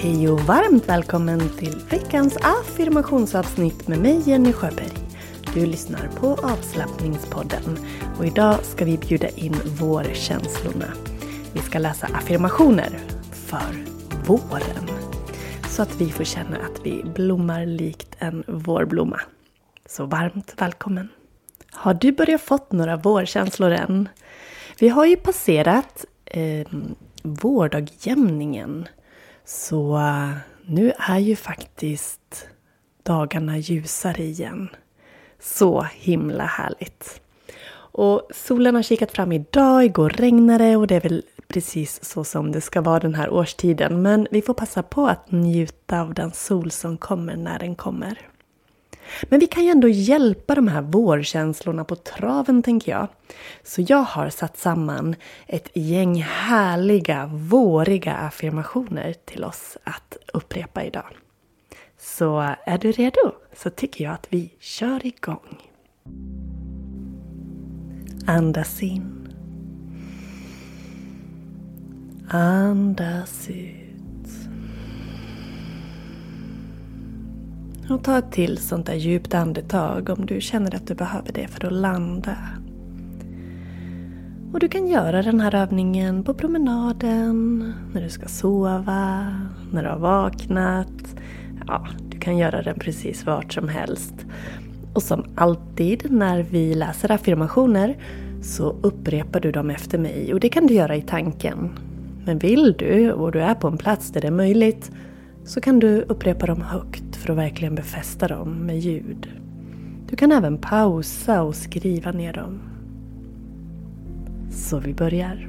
Hej och varmt välkommen till veckans affirmationsavsnitt med mig Jenny Sjöberg. Du lyssnar på avslappningspodden och idag ska vi bjuda in vårkänslorna. Vi ska läsa affirmationer för våren. Så att vi får känna att vi blommar likt en vårblomma. Så varmt välkommen! Har du börjat fått några vårkänslor än? Vi har ju passerat eh, vårdagjämningen. Så eh, nu är ju faktiskt dagarna ljusare igen. Så himla härligt. Och solen har kikat fram idag, igår regnade det och det är väl precis så som det ska vara den här årstiden. Men vi får passa på att njuta av den sol som kommer när den kommer. Men vi kan ju ändå hjälpa de här vårkänslorna på traven tänker jag. Så jag har satt samman ett gäng härliga, våriga affirmationer till oss att upprepa idag. Så är du redo så tycker jag att vi kör igång. Andas in. Andas ut. Och ta ett till sånt där djupt andetag om du känner att du behöver det för att landa. Och du kan göra den här övningen på promenaden, när du ska sova, när du har vaknat. Ja, du kan göra den precis vart som helst. Och som alltid när vi läser affirmationer så upprepar du dem efter mig och det kan du göra i tanken. Men vill du och du är på en plats där det är möjligt så kan du upprepa dem högt för att verkligen befästa dem med ljud. Du kan även pausa och skriva ner dem. Så vi börjar.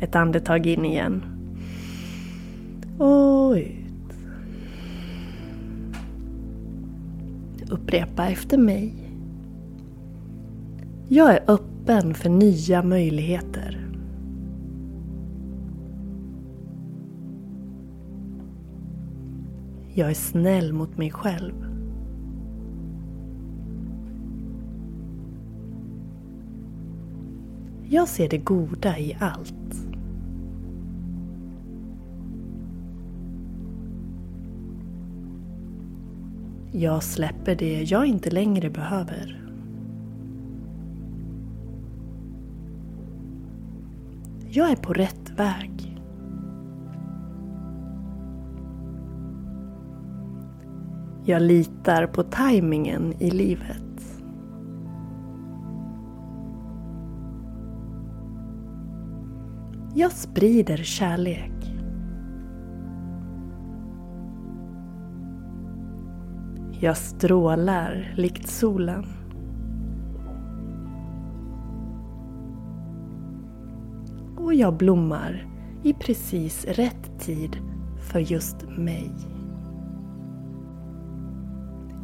Ett andetag in igen. Och ut. Upprepa efter mig. Jag är öppen för nya möjligheter. Jag är snäll mot mig själv. Jag ser det goda i allt. Jag släpper det jag inte längre behöver. Jag är på rätt väg. Jag litar på tajmingen i livet. Jag sprider kärlek. Jag strålar likt solen. Och jag blommar i precis rätt tid för just mig.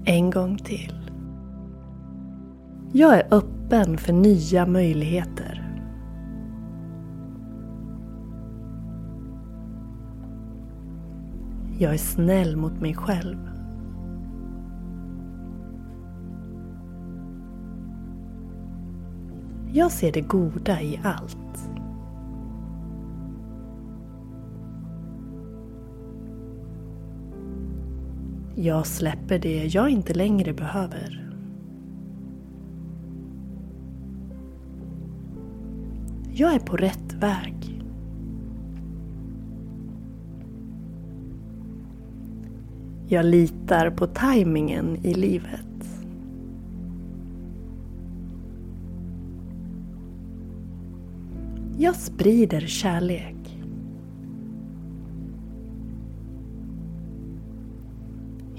En gång till. Jag är öppen för nya möjligheter. Jag är snäll mot mig själv. Jag ser det goda i allt. Jag släpper det jag inte längre behöver. Jag är på rätt väg. Jag litar på tajmingen i livet. Jag sprider kärlek.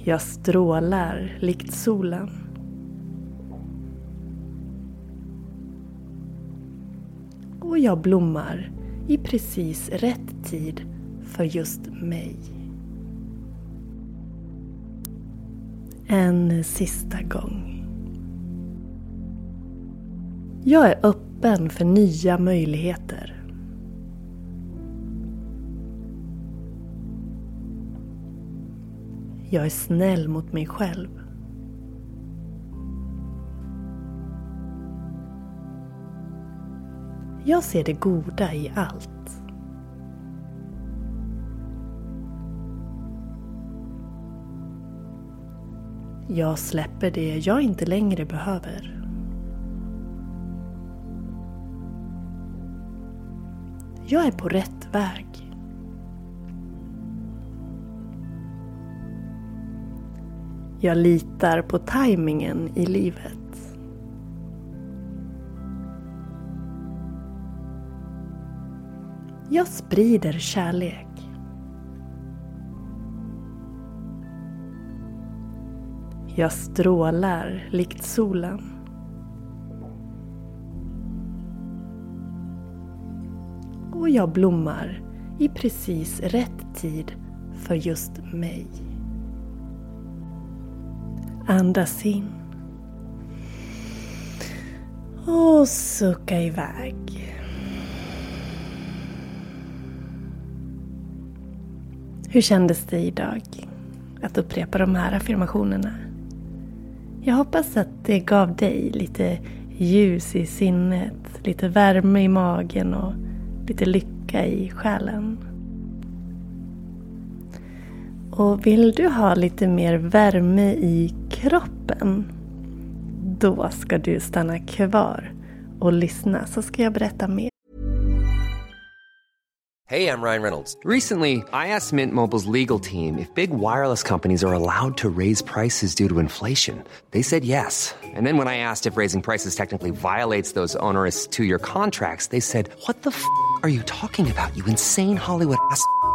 Jag strålar likt solen. Och jag blommar i precis rätt tid för just mig. En sista gång. Jag är öppen för nya möjligheter. Jag är snäll mot mig själv. Jag ser det goda i allt. Jag släpper det jag inte längre behöver. Jag är på rätt väg. Jag litar på tajmingen i livet. Jag sprider kärlek. Jag strålar likt solen. Och jag blommar i precis rätt tid för just mig. Andas in. Och sucka iväg. Hur kändes det idag att upprepa de här affirmationerna? Jag hoppas att det gav dig lite ljus i sinnet, lite värme i magen och lite lycka i själen. Och vill du ha lite mer värme i kroppen? Då ska du stanna kvar och lyssna så ska jag berätta mer. Hej, jag Ryan Reynolds. Recently, I asked Mint Mobile's legal team if big wireless companies are allowed to raise prices due to inflation. They said yes. And then when I asked if raising prices technically violates those onerous two year contracts, they said, What the f are you talking about, you insane Hollywood ass?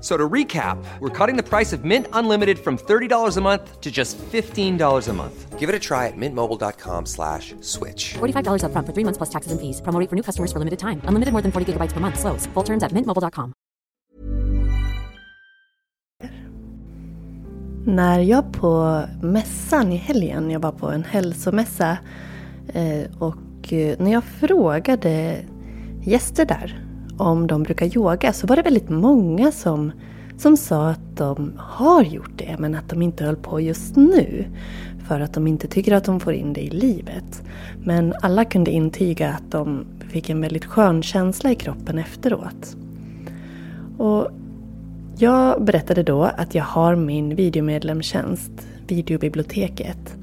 So to recap, we're cutting the price of Mint Unlimited from $30 a month to just $15 a month. Give it a try at mintmobile.com slash switch. $45 upfront for three months plus taxes and fees. Promo rate for new customers for limited time. Unlimited more than 40 gigabytes per month. Slows. Full terms at mintmobile.com. När jag på mässan i helgen, jag var på en hälsomässa eh, och eh, när jag frågade gäster där om de brukar yoga så var det väldigt många som, som sa att de har gjort det men att de inte höll på just nu. För att de inte tycker att de får in det i livet. Men alla kunde intyga att de fick en väldigt skön känsla i kroppen efteråt. Och jag berättade då att jag har min videomedlemstjänst, Videobiblioteket.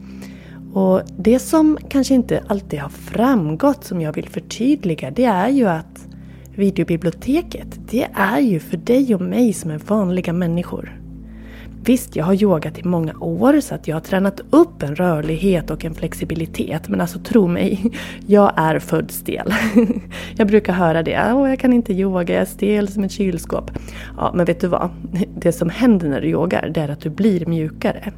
Och det som kanske inte alltid har framgått som jag vill förtydliga det är ju att Videobiblioteket, det är ju för dig och mig som är vanliga människor. Visst, jag har yogat i många år så att jag har tränat upp en rörlighet och en flexibilitet. Men alltså tro mig, jag är född stel. Jag brukar höra det. Åh, jag kan inte yoga, jag är stel som ett kylskåp. Ja, men vet du vad? Det som händer när du yogar, det är att du blir mjukare.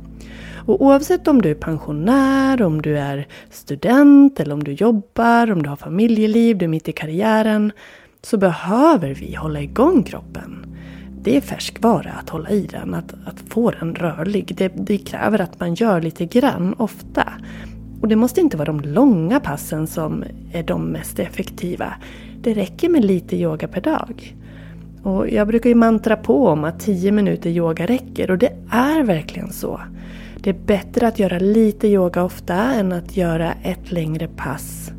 Och oavsett om du är pensionär, om du är student eller om du jobbar, om du har familjeliv, du är mitt i karriären. Så behöver vi hålla igång kroppen det är färskvara att hålla i den, att, att få den rörlig. Det, det kräver att man gör lite grann ofta. Och det måste inte vara de långa passen som är de mest effektiva. Det räcker med lite yoga per dag. Och jag brukar ju mantra på om att 10 minuter yoga räcker och det är verkligen så. Det är bättre att göra lite yoga ofta än att göra ett längre pass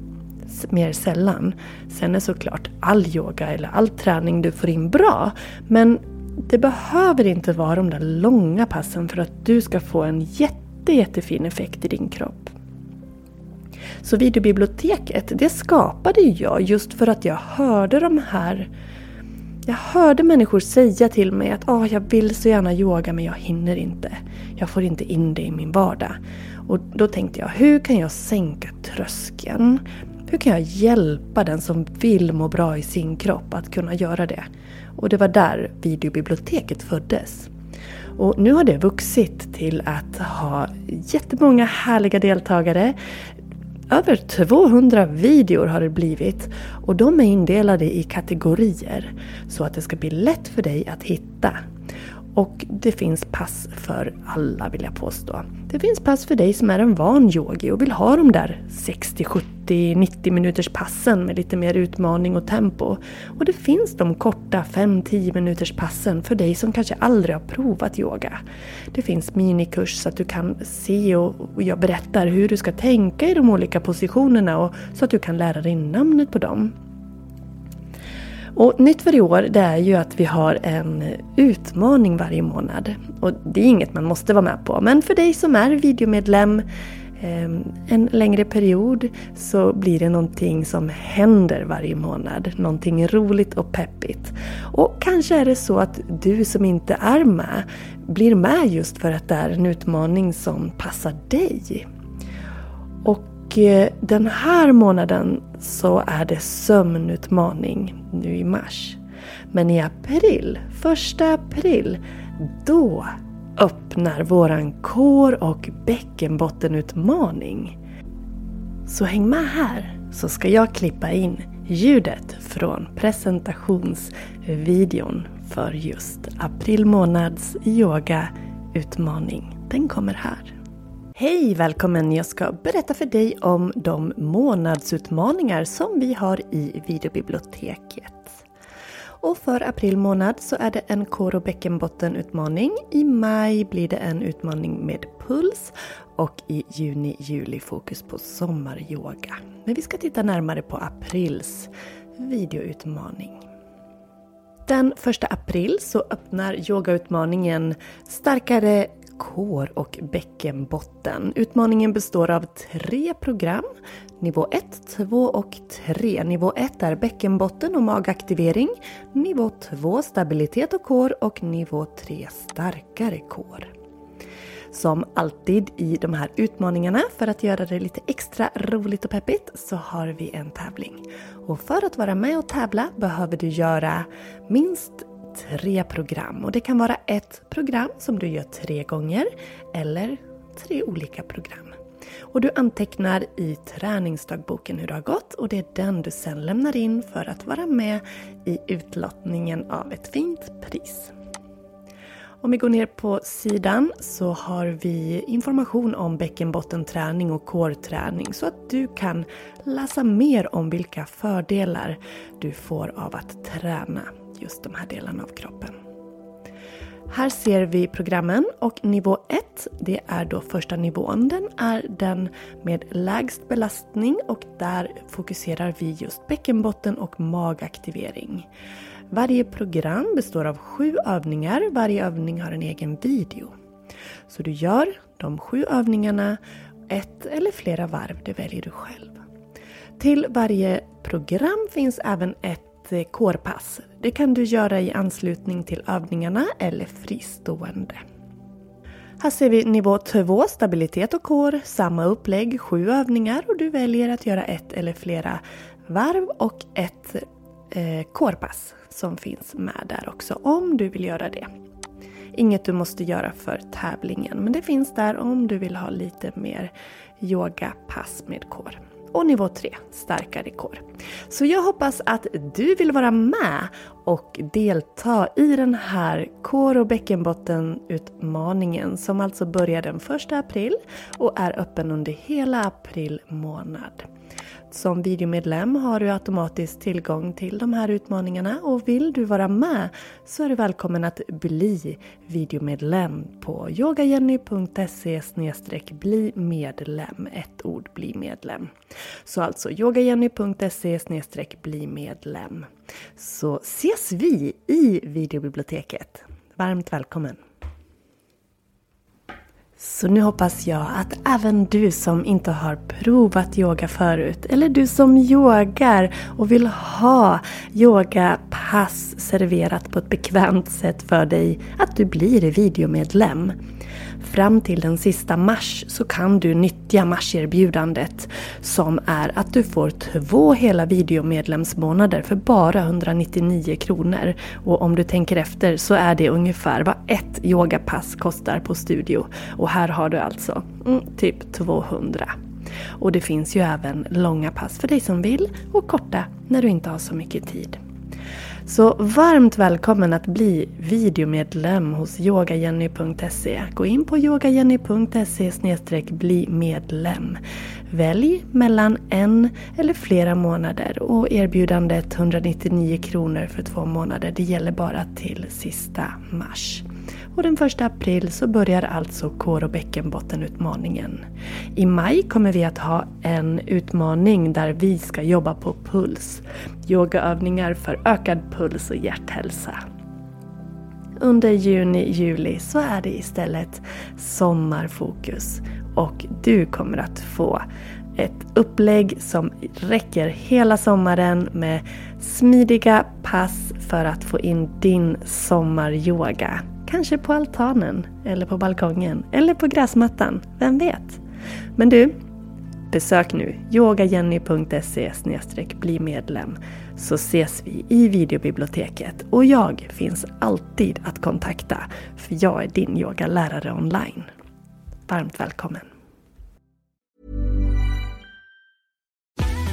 mer sällan. Sen är såklart all yoga eller all träning du får in bra. Men det behöver inte vara de där långa passen för att du ska få en jätte, jättefin effekt i din kropp. Så videobiblioteket, det skapade jag just för att jag hörde de här jag hörde människor säga till mig att oh, jag vill så gärna yoga men jag hinner inte. Jag får inte in det i min vardag. Och då tänkte jag, hur kan jag sänka tröskeln? Hur kan jag hjälpa den som vill må bra i sin kropp att kunna göra det? Och det var där videobiblioteket föddes. Och nu har det vuxit till att ha jättemånga härliga deltagare. Över 200 videor har det blivit och de är indelade i kategorier så att det ska bli lätt för dig att hitta. Och det finns pass för alla vill jag påstå. Det finns pass för dig som är en van yogi och vill ha de där 60, 70, 90 minuters passen med lite mer utmaning och tempo. Och det finns de korta 5-10 minuters passen för dig som kanske aldrig har provat yoga. Det finns minikurs så att du kan se och jag berättar hur du ska tänka i de olika positionerna och så att du kan lära dig namnet på dem. Och nytt för i år det är ju att vi har en utmaning varje månad. Och det är inget man måste vara med på. Men för dig som är videomedlem ehm, en längre period så blir det någonting som händer varje månad. Någonting roligt och peppigt. Och kanske är det så att du som inte är med blir med just för att det är en utmaning som passar dig. Och och eh, den här månaden så är det sömnutmaning nu i mars. Men i april, första april, då öppnar våran kår och bäckenbottenutmaning. Så häng med här så ska jag klippa in ljudet från presentationsvideon för just april månads yogautmaning. Den kommer här. Hej! Välkommen! Jag ska berätta för dig om de månadsutmaningar som vi har i videobiblioteket. Och för april månad så är det en kår och bäckenbottenutmaning. I maj blir det en utmaning med puls och i juni, juli fokus på sommaryoga. Men vi ska titta närmare på aprils videoutmaning. Den 1 april så öppnar yogautmaningen Starkare kår och bäckenbotten. Utmaningen består av tre program. Nivå 1, 2 och 3. Nivå 1 är bäckenbotten och magaktivering. Nivå 2 stabilitet och kår och nivå 3 starkare kår. Som alltid i de här utmaningarna, för att göra det lite extra roligt och peppigt, så har vi en tävling. Och för att vara med och tävla behöver du göra minst tre program. Och det kan vara ett program som du gör tre gånger eller tre olika program. Och du antecknar i träningsdagboken hur det har gått och det är den du sen lämnar in för att vara med i utlottningen av ett fint pris. Om vi går ner på sidan så har vi information om bäckenbottenträning och kårträning så att du kan läsa mer om vilka fördelar du får av att träna just de här delarna av kroppen. Här ser vi programmen och nivå 1, det är då första nivån. Den är den med lägst belastning och där fokuserar vi just bäckenbotten och magaktivering. Varje program består av sju övningar. Varje övning har en egen video. Så du gör de sju övningarna ett eller flera varv, det väljer du själv. Till varje program finns även ett Eh, kårpass. Det kan du göra i anslutning till övningarna eller fristående. Här ser vi nivå 2, stabilitet och core, samma upplägg, sju övningar och du väljer att göra ett eller flera varv och ett eh, corepass som finns med där också om du vill göra det. Inget du måste göra för tävlingen men det finns där om du vill ha lite mer yogapass med core. Och nivå 3, starkare kår. Så jag hoppas att du vill vara med och delta i den här core och bäckenbottenutmaningen som alltså börjar den 1 april och är öppen under hela april månad. Som videomedlem har du automatiskt tillgång till de här utmaningarna och vill du vara med så är du välkommen att bli videomedlem på yogajenny.se bli medlem. Ett ord bli medlem. Så alltså yogajenny.se bli medlem. Så ses vi i videobiblioteket. Varmt välkommen! Så nu hoppas jag att även du som inte har provat yoga förut eller du som yogar och vill ha yogapass serverat på ett bekvämt sätt för dig, att du blir videomedlem. Fram till den sista mars så kan du nyttja marserbjudandet som är att du får två hela videomedlemsmånader för bara 199 kronor. Och om du tänker efter så är det ungefär vad ett yogapass kostar på studio. Och här har du alltså mm, typ 200. Och det finns ju även långa pass för dig som vill och korta när du inte har så mycket tid. Så varmt välkommen att bli videomedlem hos yogajenny.se. Gå in på yogajenny.se bli medlem. Välj mellan en eller flera månader och erbjudandet 199 kronor för två månader. Det gäller bara till sista mars. Och den 1 april så börjar alltså kår och bäckenbottenutmaningen. I maj kommer vi att ha en utmaning där vi ska jobba på puls. Yogaövningar för ökad puls och hjärthälsa. Under juni-juli så är det istället sommarfokus och du kommer att få ett upplägg som räcker hela sommaren med smidiga pass för att få in din sommaryoga. Kanske på altanen, eller på balkongen, eller på gräsmattan. Vem vet? Men du, besök nu yogajenny.se bli medlem så ses vi i videobiblioteket och jag finns alltid att kontakta för jag är din yogalärare online. Varmt välkommen!